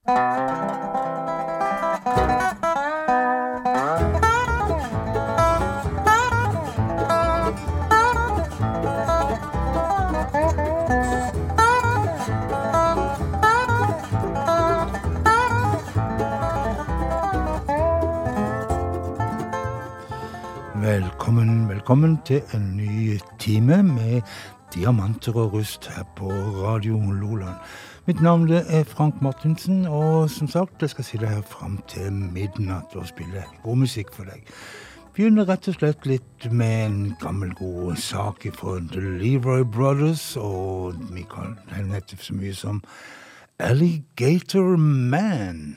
Velkommen, velkommen til en ny time med diamanter og rust her på Radio Loland. Mitt navn er Frank Martinsen, og som sagt, jeg skal sitte her fram til midnatt og spille god musikk for deg. Begynner rett og slett litt med en gammel, god sak fra The Leroy Brothers, og vi kan hete så mye som Alligator Man.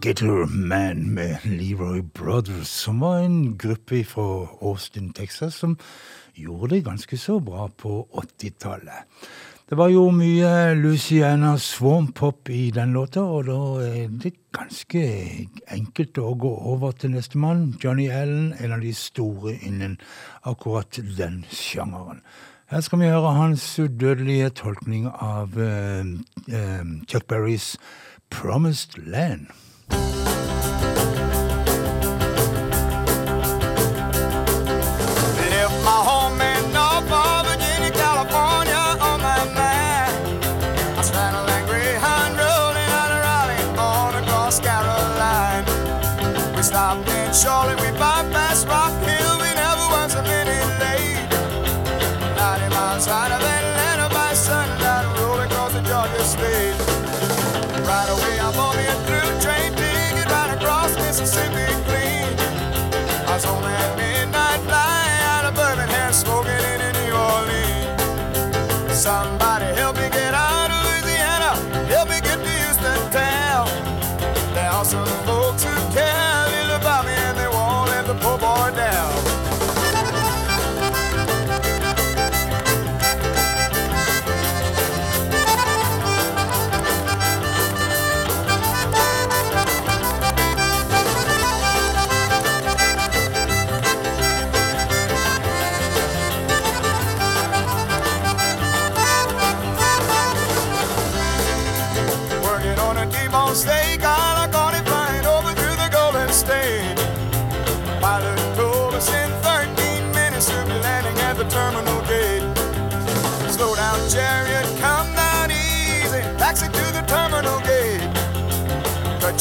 Alligator Man med Leroy Brothers, som var en gruppe fra Austin, Texas, som gjorde det ganske så bra på 80-tallet. Det var jo mye Luciana Swamp-pop i den låta, og da er det ganske enkelt å gå over til nestemann, Johnny Allen, en av de store innen akkurat den sjangeren. Her skal vi høre hans udødelige tolkning av uh, uh, Chuck Berrys Promised Land. Stopped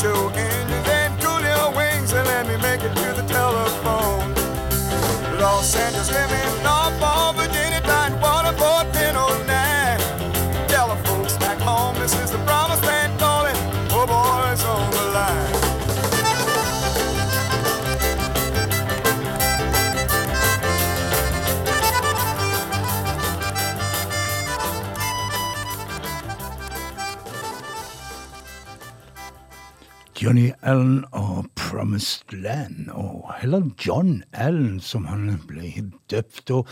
your engines and cool your wings and let me make it to the telephone. Los Angeles, living Norfolk, Allen og Promised Land, og heller John Allen, som han ble døpt. Og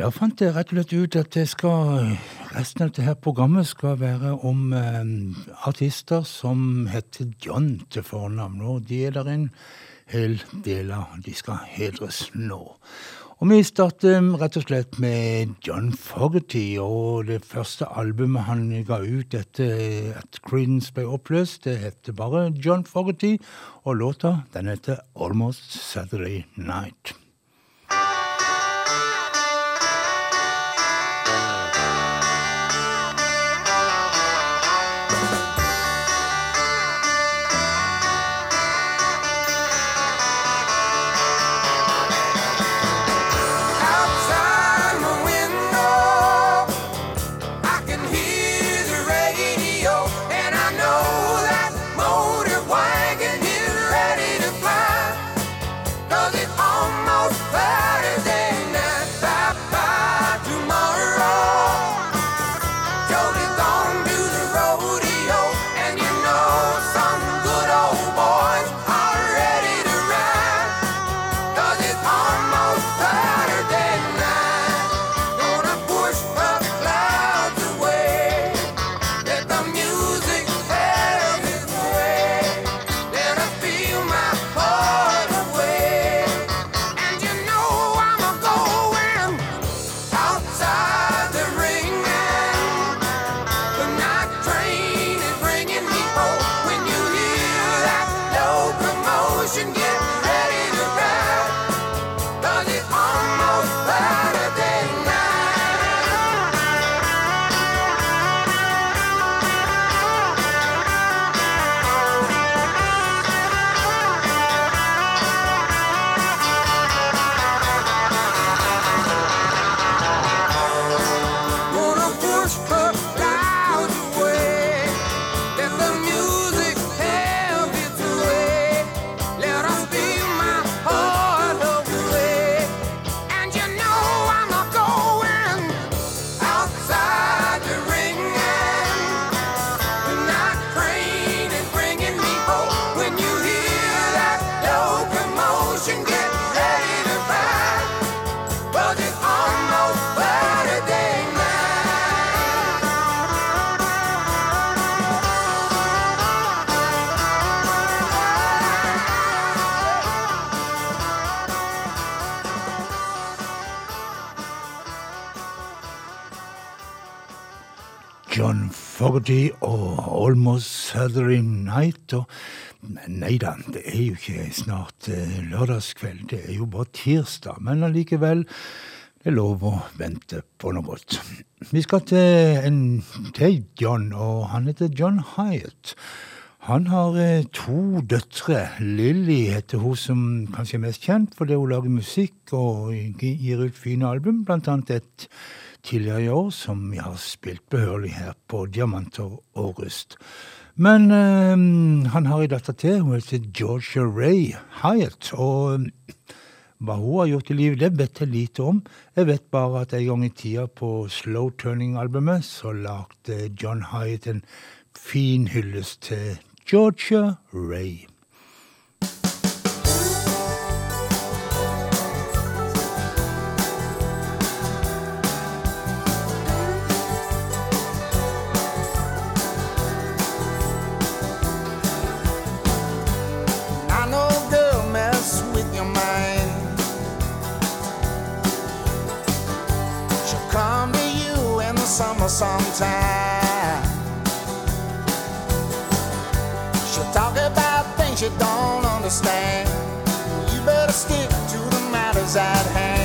da fant jeg rett og slett ut at skal, resten av dette programmet skal være om eh, artister som heter John til fornavn, og de er der en hel del av. De skal hedres nå. Og vi starter rett og slett med John Fogerty, og det første albumet han ga ut etter at Creedence ble oppløst, det heter bare John Fogerty, og låta den heter Almost Saturday Night. John Fogerty og Almost Saturday Night. Og, nei da, det er jo ikke snart eh, lørdagskveld, det er jo bare tirsdag. Men allikevel, det er lov å vente på noe godt. Vi skal til en til John, og han heter John Hyatt. Han har eh, to døtre. Lilly heter hun som kanskje er mest kjent fordi hun lager musikk og gir ut fine album, blant annet et tidligere i år, som vi har spilt behørig her på Diamanter og Rust. Men øh, han har en datter til. Hun heter Georgia Ray Hyatt. Og ehm, hva hun har gjort i livet, det vet jeg lite om. Jeg vet bare at en gang i tida på Slow Turning-albumet så lagde John Hyatt en fin hyllest til Georgia Ray. for. She'll talk about things you don't understand. You better stick to the matters at hand.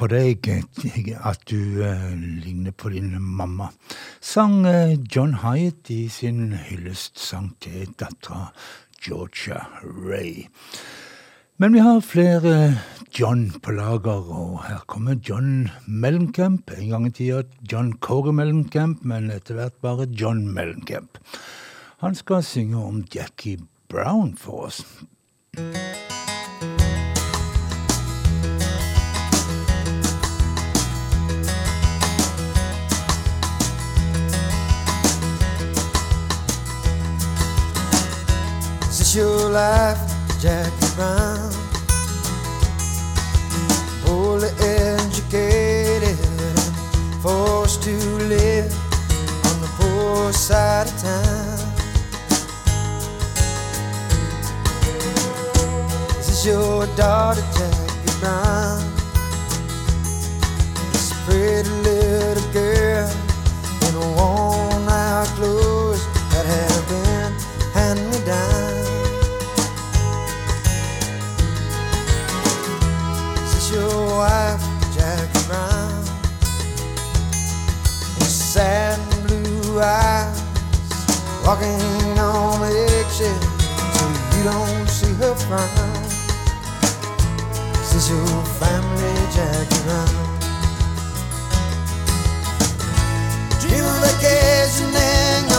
for deg eh, at du uh, ligner på din mamma, sang uh, John Hyatt i sin hyllestsang til dattera Georgia Ray. Men vi har flere John på lager, og her kommer John Mellencamp. En gang i tida John Kåre Mellencamp, men etter hvert bare John Mellencamp. Han skal synge om Jackie Brown for oss. This your life, Jackie Brown? Poorly educated forced to live on the poor side of town. This is your daughter, Jackie Brown? Walking on eggshells so you don't see her frown. This your family, Jackie Brown? Dream of vacationing on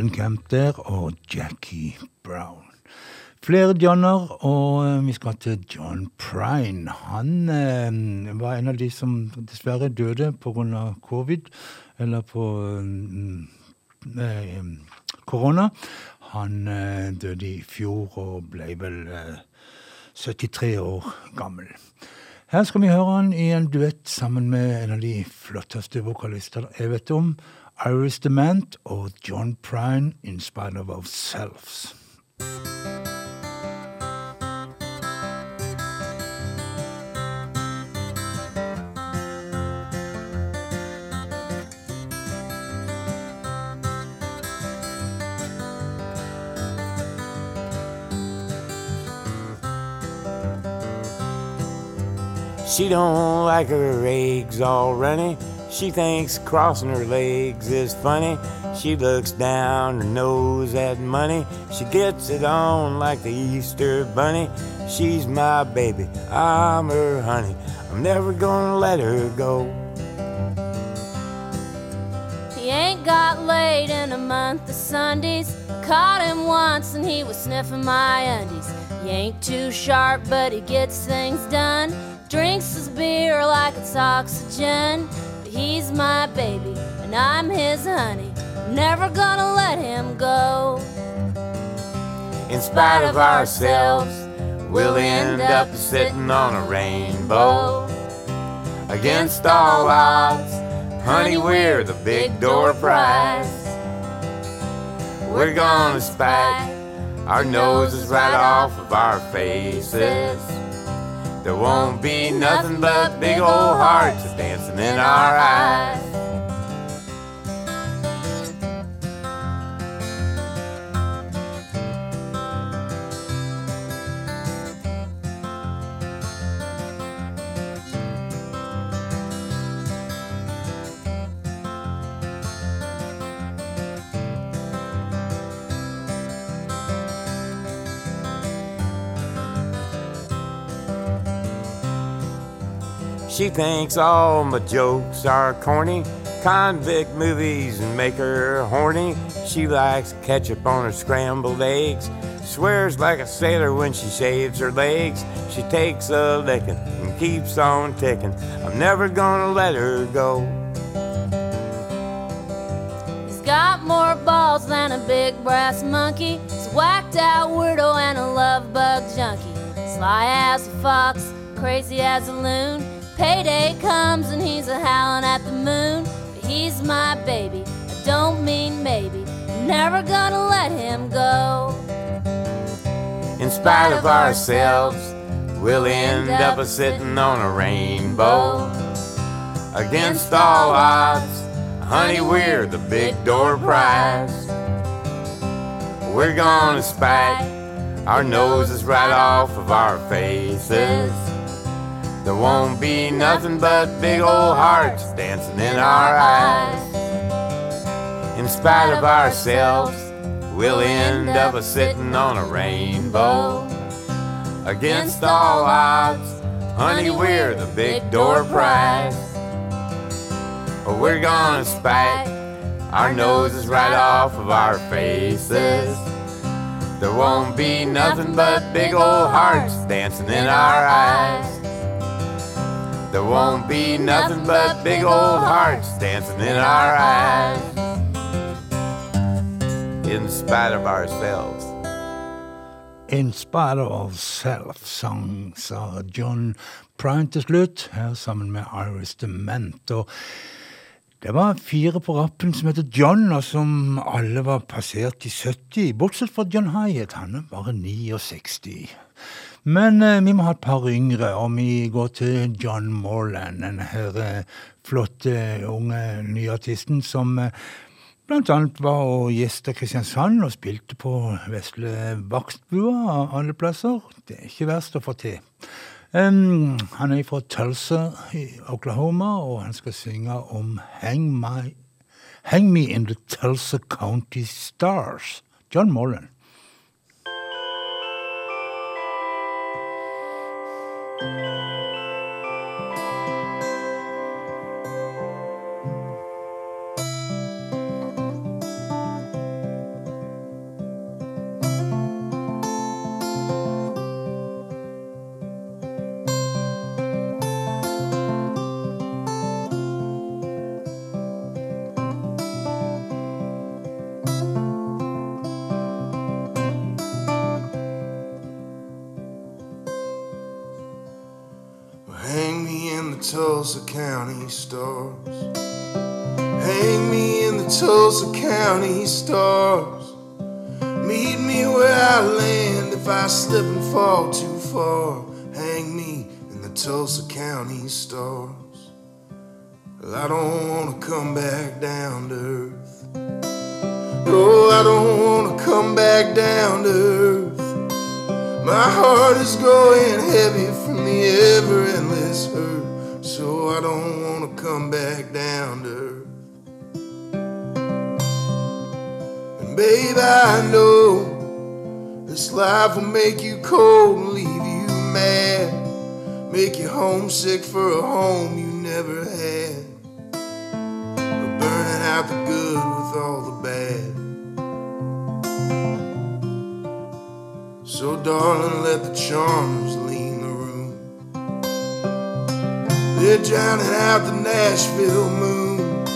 Mellencamp der og Jackie Brown. Flere Johnner, og eh, vi skal til John Prine. Han eh, var en av de som dessverre døde pga. covid, eller på eh, eh, korona. Han eh, døde i fjor og ble vel eh, 73 år gammel. Her skal vi høre han i en duett sammen med en av de flotteste vokalister jeg vet om, Iris Dement or John Prine in spite of ourselves. She don't like her eggs all runny she thinks crossing her legs is funny. She looks down her nose at money. She gets it on like the Easter bunny. She's my baby, I'm her honey. I'm never gonna let her go. He ain't got laid in a month of Sundays. I caught him once and he was sniffing my undies. He ain't too sharp, but he gets things done. Drinks his beer like it's oxygen. He's my baby and I'm his honey. Never gonna let him go. In spite of ourselves, we'll end up sitting on a rainbow. Against all odds, honey, we're the big door prize. We're gonna spike our noses right off of our faces. There won't be nothing but big old hearts dancing in our eyes. She thinks all my jokes are corny. Convict movies and make her horny. She likes ketchup on her scrambled eggs. Swears like a sailor when she shaves her legs. She takes a licking and keeps on ticking. I'm never gonna let her go. He's got more balls than a big brass monkey. He's a whacked out weirdo and a love bug junkie. Sly as a fox, crazy as a loon. Payday comes and he's a howling at the moon. But he's my baby, I don't mean maybe. I'm never gonna let him go. In spite of ourselves, we'll end up a sitting on a rainbow. Against all odds, honey, we're the big door prize. We're gonna spike our noses right off of our faces. There won't be nothing but big old hearts dancing in our eyes. In spite of ourselves, we'll end up a sitting on a rainbow. Against all odds, honey, we're the big door prize. But We're gonna spike our noses right off of our faces. There won't be nothing but big old hearts dancing in our eyes. There won't be nothing but big old hearts dancing in our eyes. In spite of ourselves. In spite of ourselves, sang sa John Prine til slutt, her sammen med Iris Dement. Og det var fire på rappen som heter John, og som alle var passert i 70, bortsett fra John Hyatt, han er bare 69. Men eh, vi må ha et par yngre, og vi går til John Morland, denne her eh, flotte unge nyartisten som eh, blant annet var og gjesta Kristiansand og spilte på Vesle Vaktbua alle plasser. Det er ikke verst å få til. Um, han er fra Tulsa i Oklahoma, og han skal synge om Hang, my, Hang Me in the Tulsa County Stars. John Morland. Tulsa County stars. Hang me in the Tulsa County stars. Meet me where I land if I slip and fall too far. Hang me in the Tulsa County stars. Well, I don't wanna come back down to earth. No, I don't wanna come back down to earth. My heart is growing heavy from the ever endless hurt, I don't wanna come back down to earth. And babe, I know this life will make you cold and leave you mad, make you homesick for a home you never had, burning out the good with all the bad. So, darling, let the charms lean They're drowning out the Nashville moon.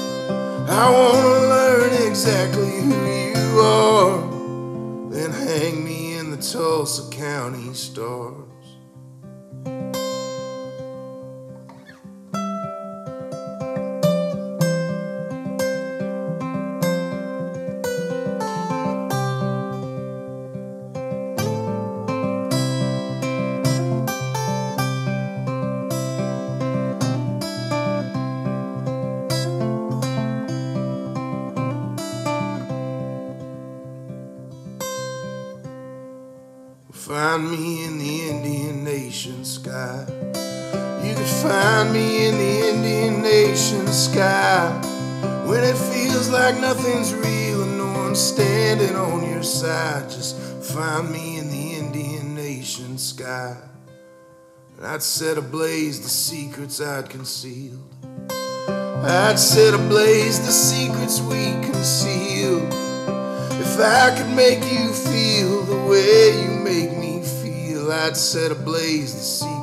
I wanna learn exactly who you are. Then hang me in the Tulsa County stars. Nation sky. When it feels like nothing's real and no one's standing on your side, just find me in the Indian Nation sky. And I'd set ablaze the secrets I'd concealed. I'd set ablaze the secrets we concealed. If I could make you feel the way you make me feel, I'd set ablaze the secrets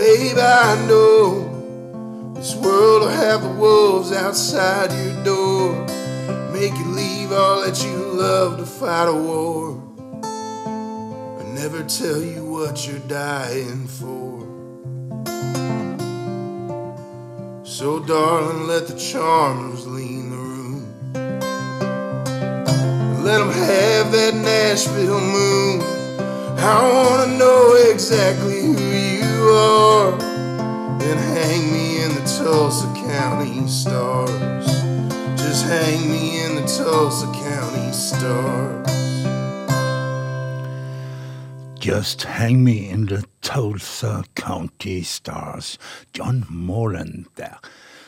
Babe, I know this world will have the wolves outside your door, make you leave all that you love to fight a war, and never tell you what you're dying for. So, darling, let the charms lean the room. Let them have that Nashville moon. I wanna know exactly who you are. Then hang me in the Tulsa County stars. Just hang me in the Tulsa County stars. Just Hang Me in the Tulsa County Stars. John Morland der.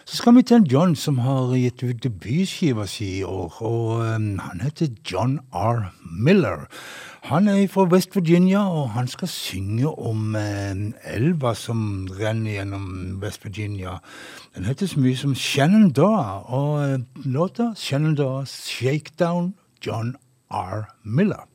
Så skal vi til en John som har gitt ut debutskiva si i år, og um, han heter John R. Miller. Han er fra West Virginia, og han skal synge om eh, elva som renner gjennom West Virginia. Den heter så mye som Shenandoah, og eh, låta Shenandoah Shakedown, John R. Miller.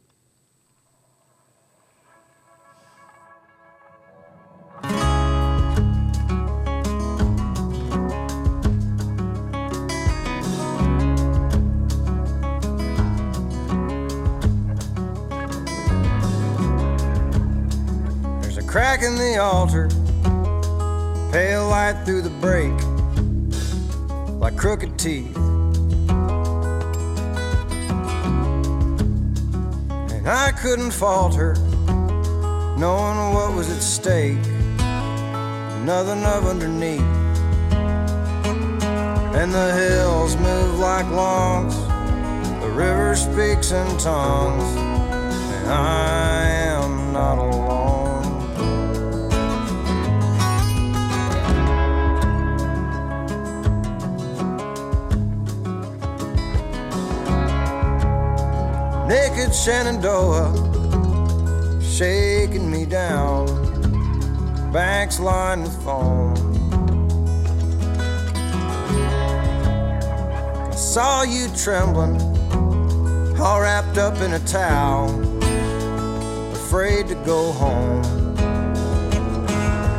Crack in the altar, pale light through the break, like crooked teeth. And I couldn't falter, knowing what was at stake, nothing of underneath. And the hills move like logs, the river speaks in tongues, and I am not alone. Naked Shenandoah shaking me down, banks lined with foam. I saw you trembling, all wrapped up in a towel, afraid to go home.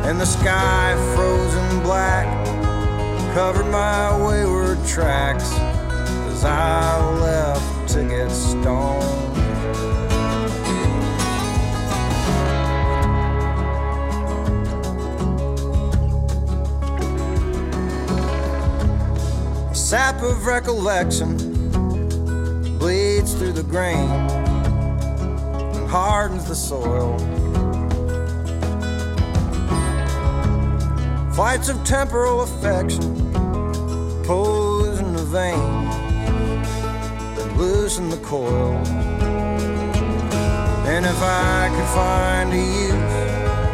And the sky frozen black covered my wayward tracks as I left to get stoned. Sap of recollection bleeds through the grain and hardens the soil. Flights of temporal affection pose in the vein loosen the coil. And if I could find a use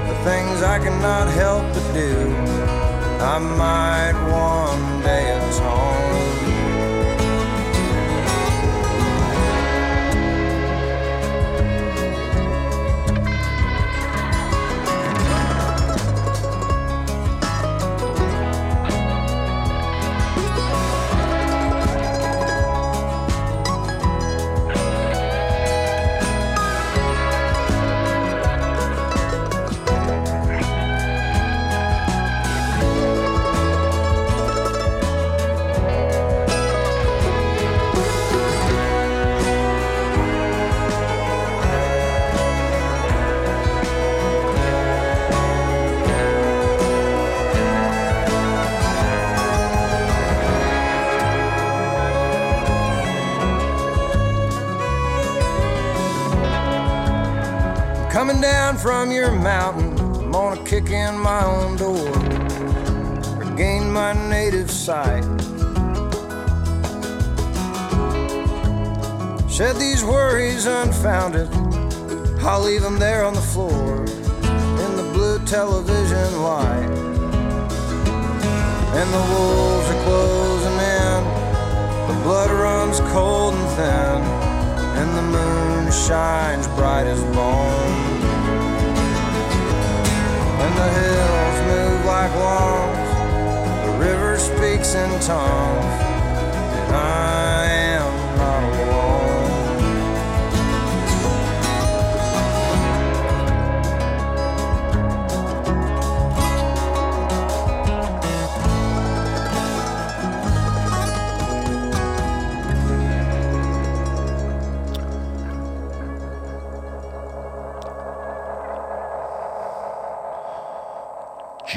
for things I cannot help but do, I might one day atone. Coming down from your mountain, I'm gonna kick in my own door, regain my native sight. Shed these worries unfounded, I'll leave them there on the floor in the blue television light. And the wolves are closing in, the blood runs cold and thin, and the moon shines bright as bone. And the hills move like walls, the river speaks in tongues,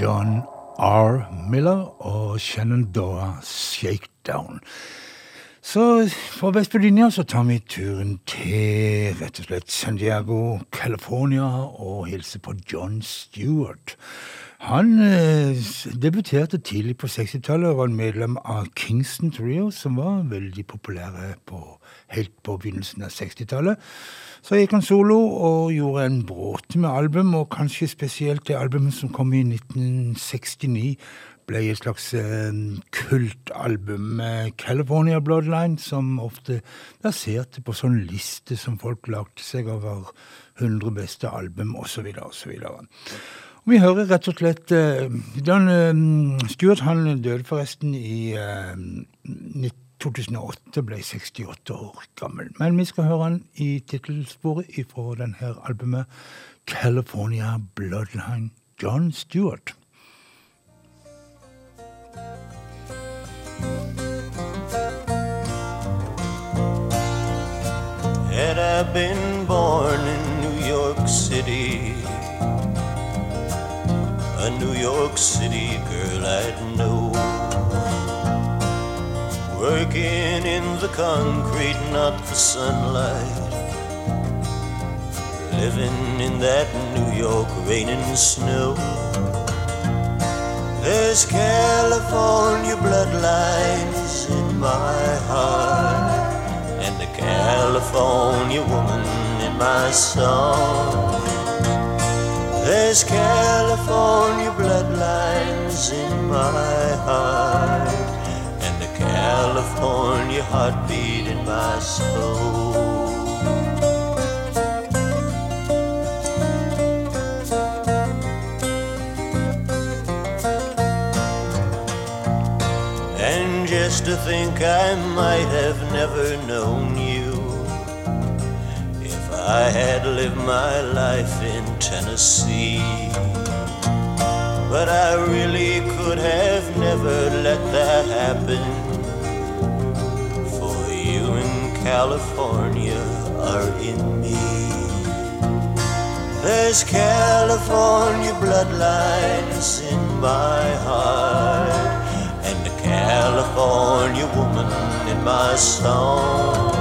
John R. Miller og Shenandoah Shakedown. Så fra Vest-Virginia så tar vi turen til rett og slett San Diego, California, og hilser på John Stewart. Han eh, debuterte tidlig på 60-tallet og var medlem av Kingston Trio, som var veldig populære på, helt på begynnelsen av 60-tallet. Så gikk han solo og gjorde en bråte med album, og kanskje spesielt det albumet som kom i 1969, ble et slags eh, kultalbum Eh, California Bloodline, som ofte baserte på sånn liste som folk lagde seg over 100 beste album, osv., osv. Vi hører rett og slett eh, John eh, Stewart han døde forresten i eh, 19 2008, ble 68 år gammel. Men vi skal høre han i tittelsporet fra denne albumet California Bloodline John Stewart. Had I been born in New York City, a New York City girl I'd know. Working in the concrete, not the sunlight. Living in that New York rain and snow. There's California bloodlines in my heart, and a California woman in my song. There's California bloodlines in my heart, California heartbeat in my soul. And just to think I might have never known you if I had lived my life in Tennessee. But I really could have never let that happen. California are in me. There's California bloodlines in my heart, and a California woman in my songs.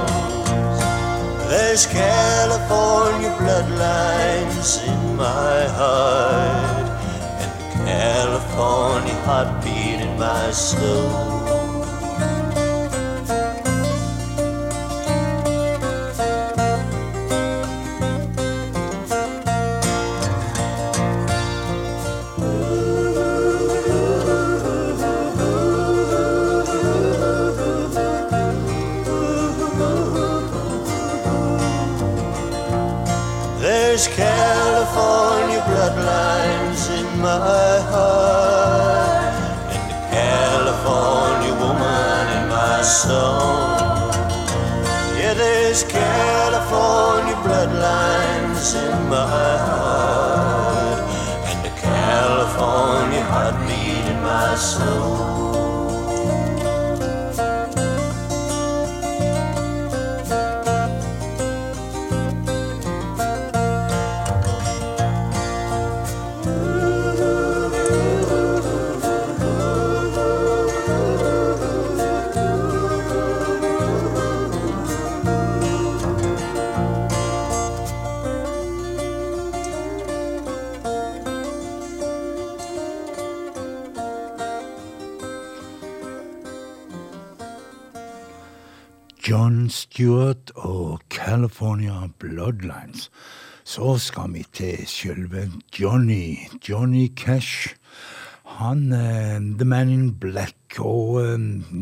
There's California bloodlines in my heart, and a California heartbeat in my soul. My heart, and the California woman in my song. Yeah, there's California bloodlines in my heart, and the California heartbeat in my soul. Stewart og California Bloodlines. Så skal vi til sjølve Johnny, Johnny Cash. Han er The Man in Black og eh,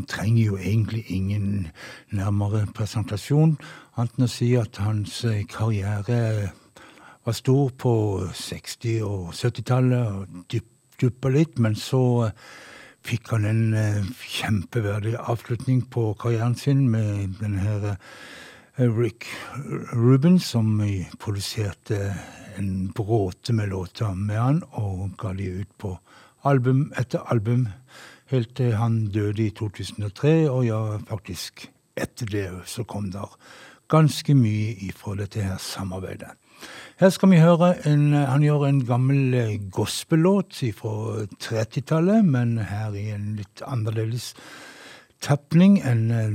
trenger jo egentlig ingen nærmere presentasjon, annet enn å si at hans eh, karriere var stor på 60- og 70-tallet og duppa litt, men så eh, fikk han en eh, kjempeverdig avslutning på karrieren sin med denne her eh, Rick Rubin, som produserte en bråte med låter med han, og ga de ut på album etter album, helt til han døde i 2003, og ja, faktisk etter det så kom der ganske mye ifra dette her samarbeidet. Her skal vi høre en, Han gjør en gammel eh, gospellåt fra 30-tallet, men her i en litt annerledes tapning enn eh,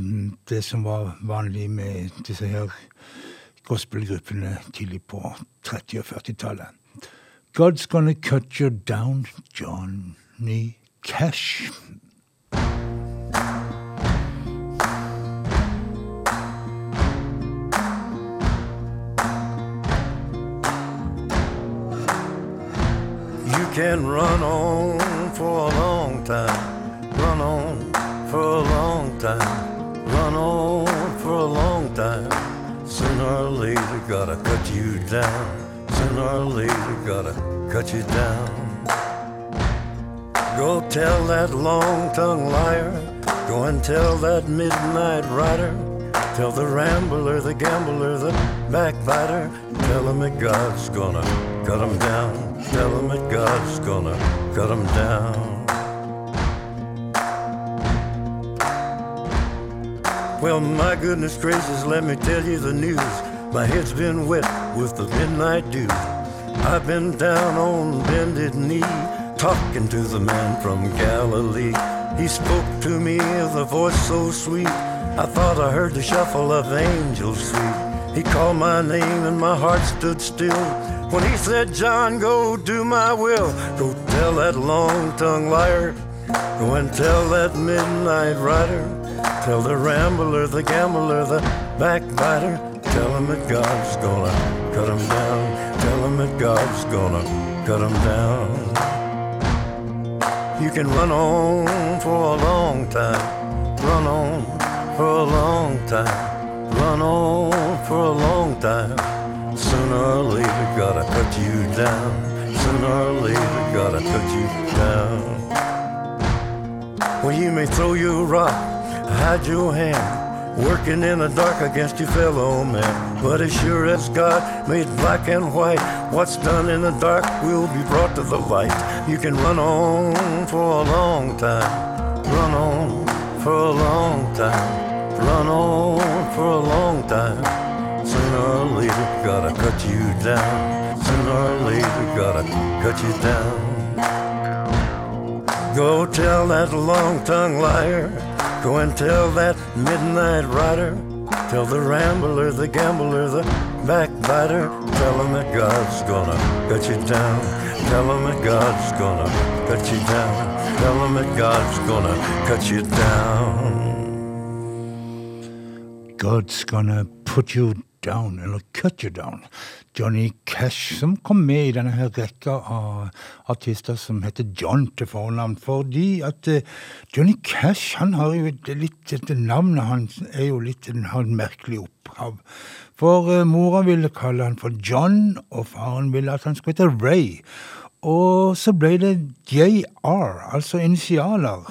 det som var vanlig med disse her gospelgruppene tidlig på 30- og 40-tallet. God's Gonna Cut You Down, Johnny Cash. Can run on for a long time, run on for a long time, run on for a long time. Sooner or later, gotta cut you down. Sooner or later, gotta cut you down. Go tell that long tongued liar, go and tell that midnight rider. Tell the rambler, the gambler, the backbiter. Tell him that God's gonna cut him down. Tell him that God's gonna cut him down. Well, my goodness gracious, let me tell you the news. My head's been wet with the midnight dew. I've been down on bended knee, talking to the man from Galilee. He spoke to me with a voice so sweet. I thought I heard the shuffle of angels sweet. He called my name and my heart stood still. When he said, John, go do my will. Go tell that long tongued liar. Go and tell that midnight rider. Tell the rambler, the gambler, the backbiter. Tell him that God's gonna cut him down. Tell him that God's gonna cut him down. You can run on for a long time. Run on for a long time. Run on for a long time. Sooner or later, gotta cut you down. Sooner or later, gotta cut you down. Well, you may throw your rock, hide your hand, working in the dark against your fellow man. But as sure as God made black and white, what's done in the dark will be brought to the light. You can run on for a long time, run on for a long time, run on for a long time. Sooner or later, gotta cut you down. Sooner or later, gotta cut you down. Go tell that long tongued liar. Go and tell that midnight rider. Tell the rambler, the gambler, the backbiter. Tell him that God's gonna cut you down. Tell him that God's gonna cut you down. Tell them that God's gonna cut you down. God's Gonna Put You Down, eller Cut You Down. Johnny Cash, som kom med i denne her rekka av artister som heter John til fornavn. Fordi at eh, Johnny Cash, han har jo litt Dette navnet hans er jo litt har en merkelig opphav. For eh, mora ville kalle han for John, og faren ville at han skulle hete Ray. Og så ble det JR, altså initialer,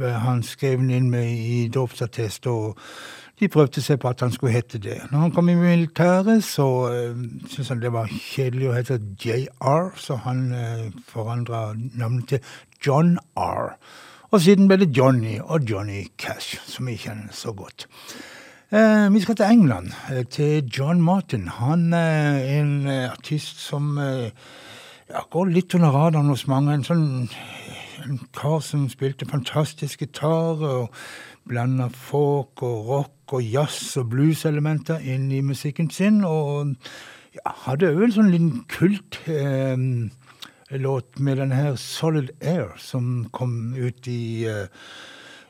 han skrev den inn med i dåpsattest, og de prøvde seg på at han skulle hete det. Når han kom i militæret, så uh, syntes han det var kjedelig å hete JR, så han uh, forandra navnet til John R. Og siden ble det Johnny og Johnny Cash, som vi kjenner så godt. Eh, vi skal til England, eh, til John Martin. Han er en eh, artist som eh, ja, går litt under radaren hos mange. En sånn en kar som spilte fantastisk gitar og blanda folk og rock og jazz og blueselementer inn i musikken sin. Og ja, hadde òg en sånn liten kult eh, låt med den her Solid Air, som kom ut i eh,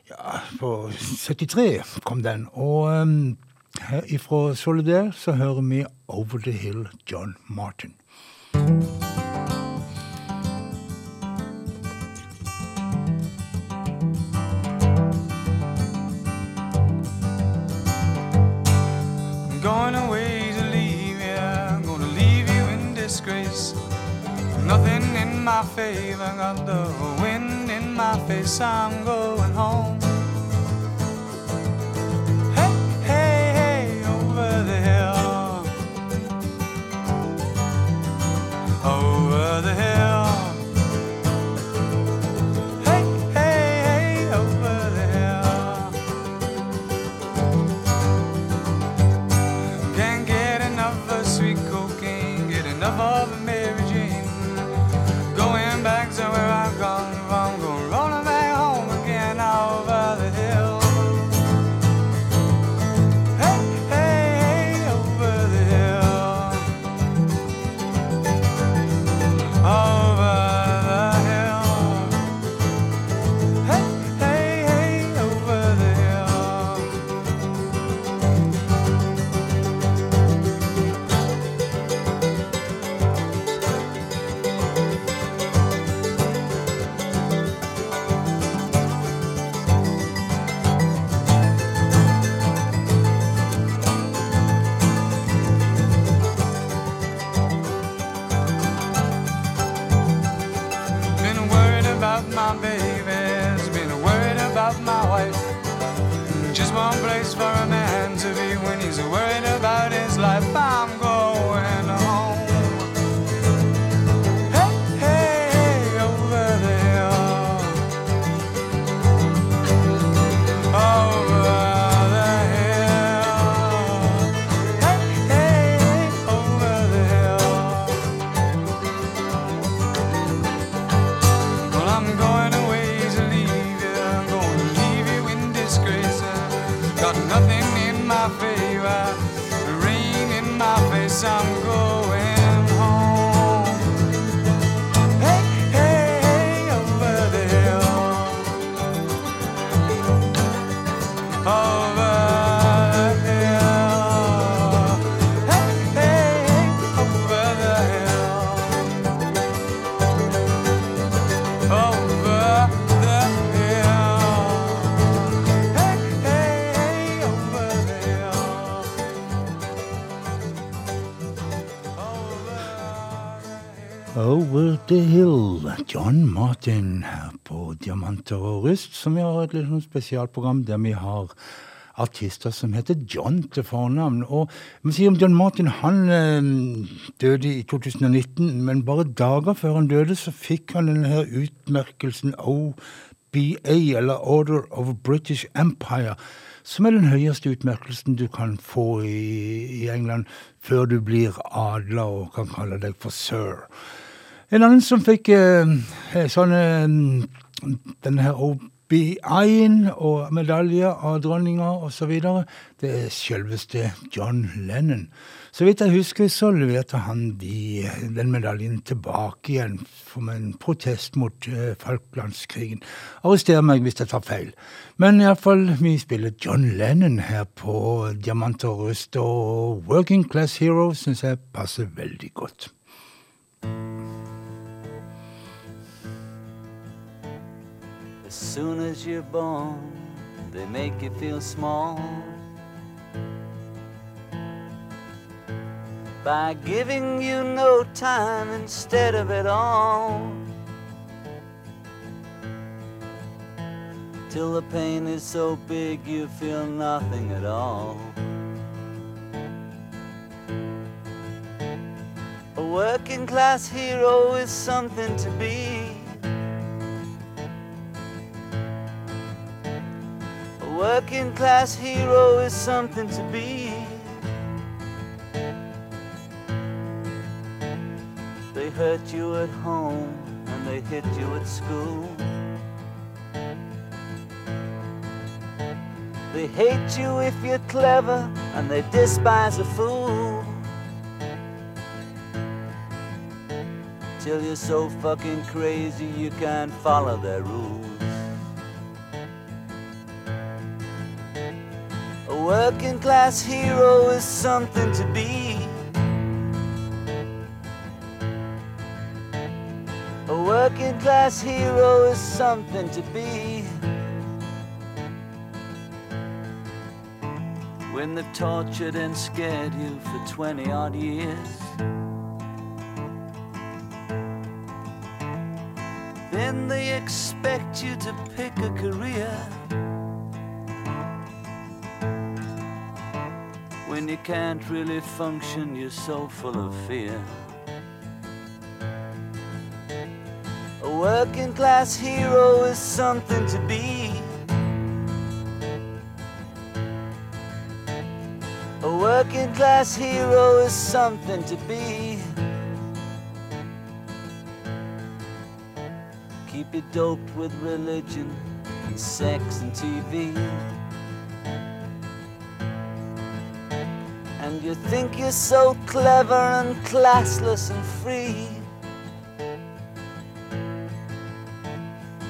ja, på 73 kom den. Og eh, her ifra Solid Air så hører vi Over the Hill John Martin. I'm my favor, got the wind in my face. I'm going home. Martin her på Diamanter og rust, som vi har et litt sånn spesialprogram der vi har artister som heter John til fornavn. Og man sier om John Martin, han eh, døde i 2019, men bare dager før han døde, så fikk han denne her utmerkelsen OBA, eller Order of British Empire, som er den høyeste utmerkelsen du kan få i, i England før du blir adla og kan kalle deg for sir. En annen som fikk eh, sånn eh, denne her OBI-en og medaljer av dronninga osv. Det er selveste John Lennon. Så vidt jeg husker, så leverte han de, den medaljen tilbake igjen som en protest mot eh, Falklandskrigen. Arrester meg hvis jeg tar feil. Men iallfall, vi spiller John Lennon her på Diamant og rust, og Working Class Hero syns jeg passer veldig godt. As soon as you're born, they make you feel small. By giving you no time instead of it all. Till the pain is so big you feel nothing at all. A working class hero is something to be. Working class hero is something to be. They hurt you at home and they hit you at school. They hate you if you're clever and they despise a fool. Till you're so fucking crazy you can't follow their rules. Working class hero is something to be. A working class hero is something to be. When they've tortured and scared you for 20 odd years. Then they expect you to pick a career. Can't really function, you're so full of fear. A working class hero is something to be. A working class hero is something to be. Keep you doped with religion and sex and TV. Think you're so clever and classless and free.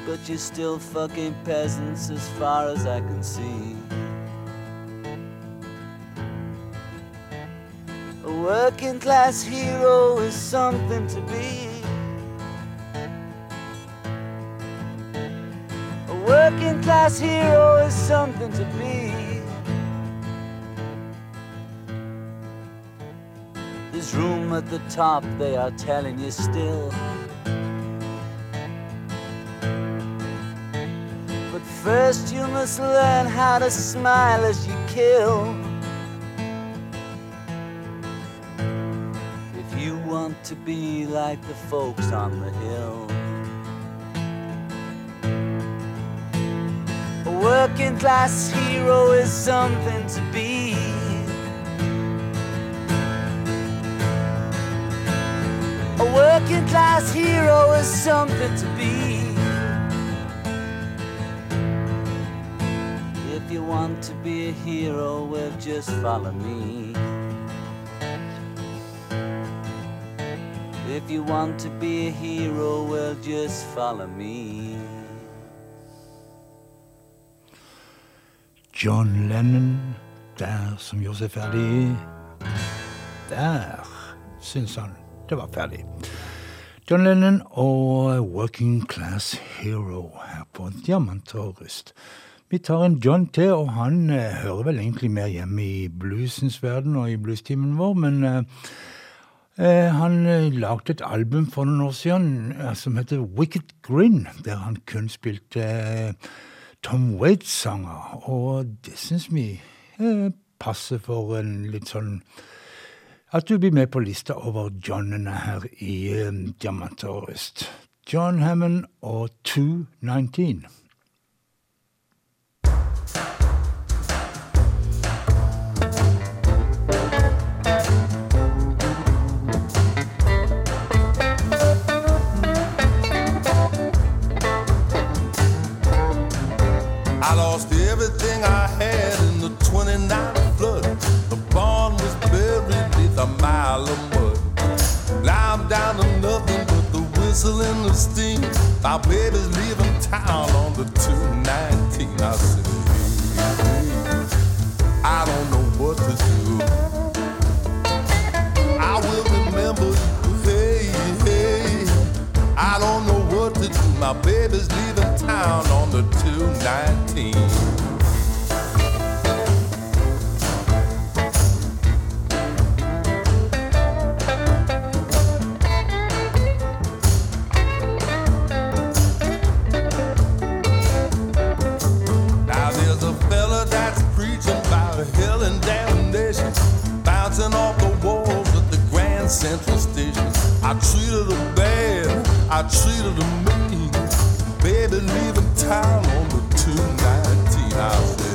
But you're still fucking peasants as far as I can see. A working class hero is something to be. A working class hero is something to be. At the top, they are telling you still. But first, you must learn how to smile as you kill. If you want to be like the folks on the hill. A working class hero is something to be. A working class hero is something to be. If you want to be a hero, well, just follow me. If you want to be a hero, well, just follow me. John Lennon, der som gjorde seg ferdig. Der det var ferdig. John Lennon og Working Class Hero her på Diamant og rust. Vi tar en John til, og han eh, hører vel egentlig mer hjemme i bluesens verden og i bluestimen vår, men eh, eh, han eh, lagde et album for noen år siden eh, som heter Wicked Grin, der han kun spilte eh, Tom Waits-sanger, og det syns vi passer for en litt sånn at du blir med på lista over Johnene her i eh, Diamanter og rust. John Hammond og 219. I lost whistle and the steam. My baby's leaving town on the 219. I said, hey, I don't know what to do. I will remember you. Hey, hey. I don't know what to do. My baby's leaving town on the 219. Central Station. I treated her bad, I treated her mean. Baby leaving town on the 219. I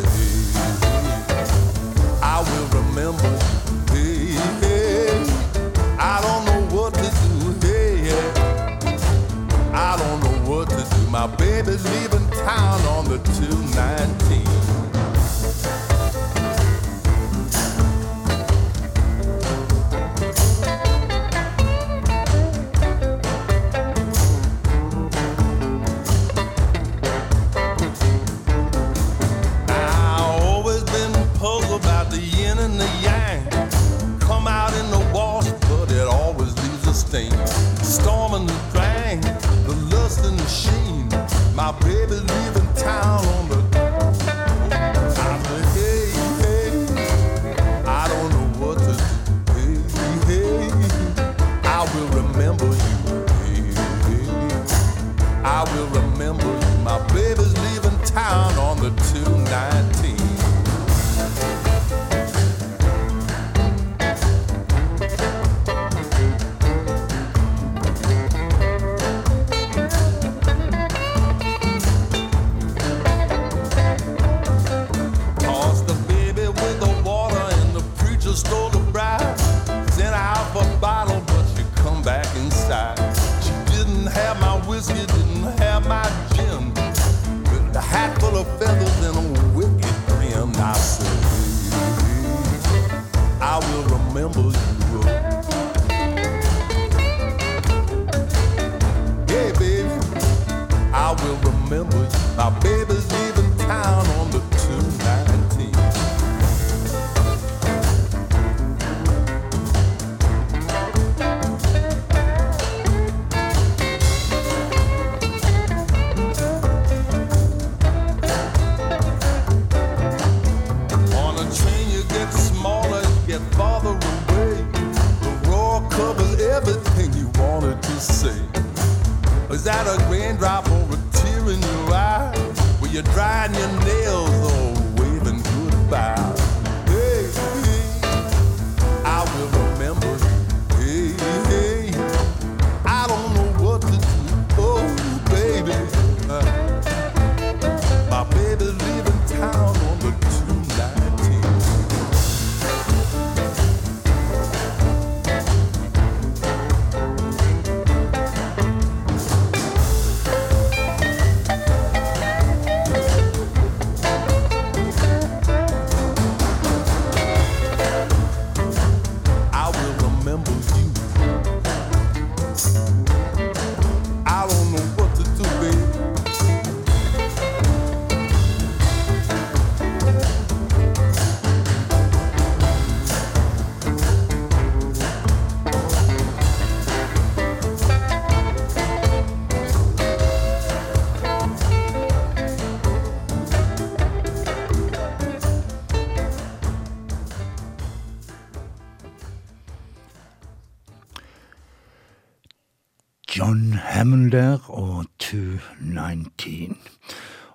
der og 219.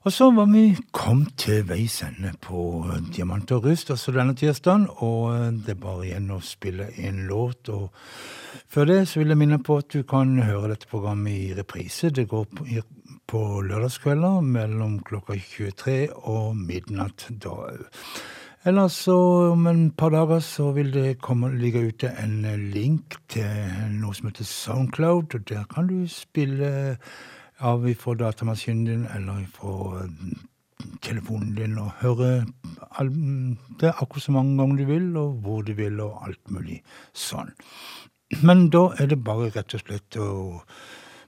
Og så var vi kommet til veis ende på Diamant og rust også denne tirsdagen, og det er bare igjen å spille en låt. og Før det så vil jeg minne på at du kan høre dette programmet i reprise. Det går på lørdagskvelder mellom klokka 23 og midnatt da òg. Ellers så om en par dager så vil det komme, ligge ute en link til noe som heter Soundcloud, og der kan du spille av ifra datamaskinen din eller ifra telefonen din og høre det akkurat så mange ganger du vil, og hvor du vil, og alt mulig sånn. Men da er det bare rett og slett å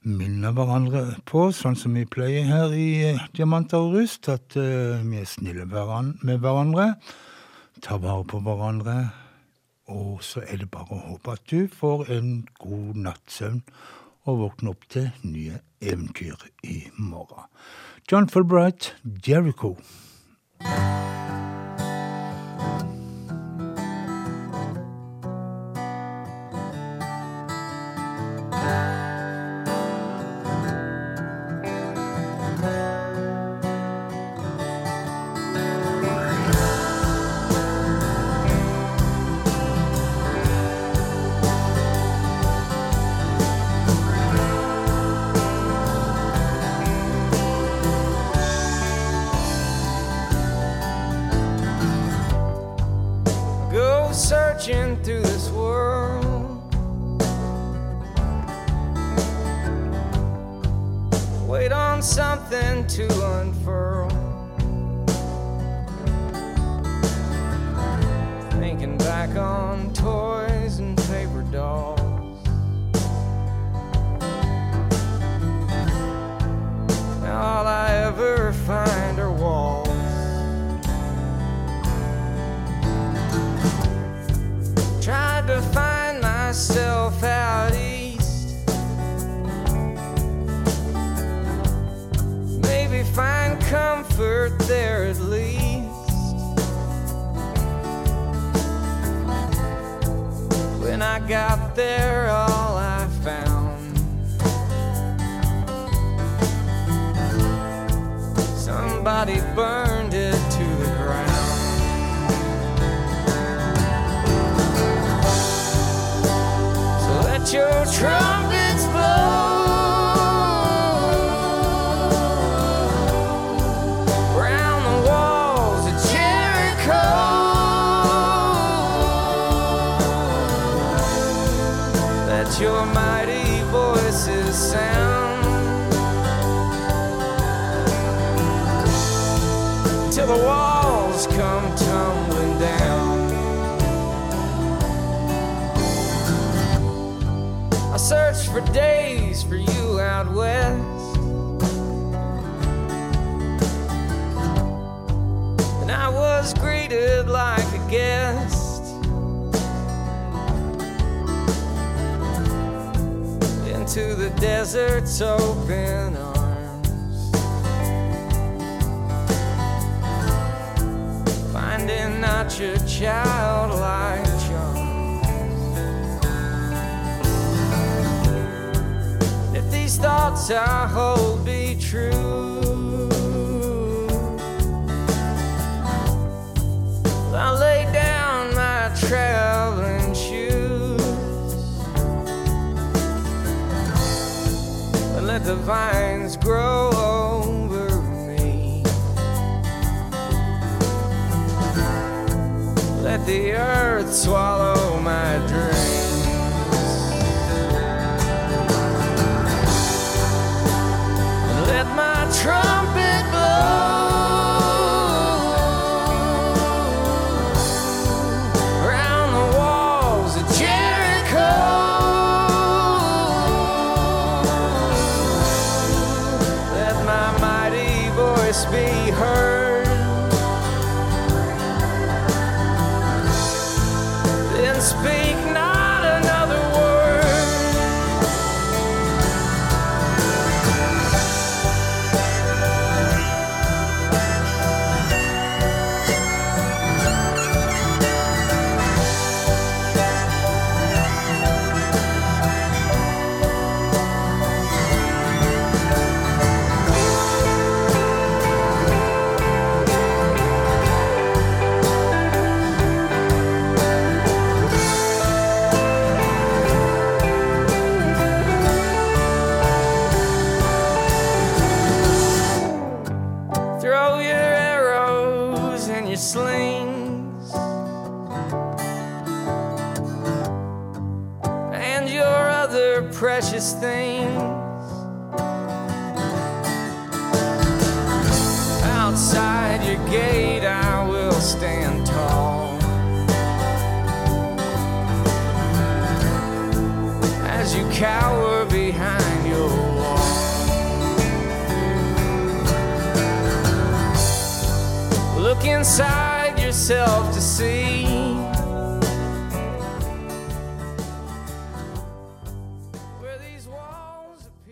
minne hverandre på, sånn som vi pleier her i eh, Diamanter og rust, at eh, vi er snille med hverandre, tar vare på hverandre, og så er det bare å håpe at du får en god nattsøvn og våkner opp til nye eventyr i morgen. John Fulbright, Jericho. Got there, all I found somebody burned it to the ground. So let your trumpets for days for you out west. And I was greeted like a guest. Into the desert's open arms. Finding not your childlike thoughts I hold be true, I lay down my traveling shoes and let the vines grow over me. Let the earth swallow my dreams.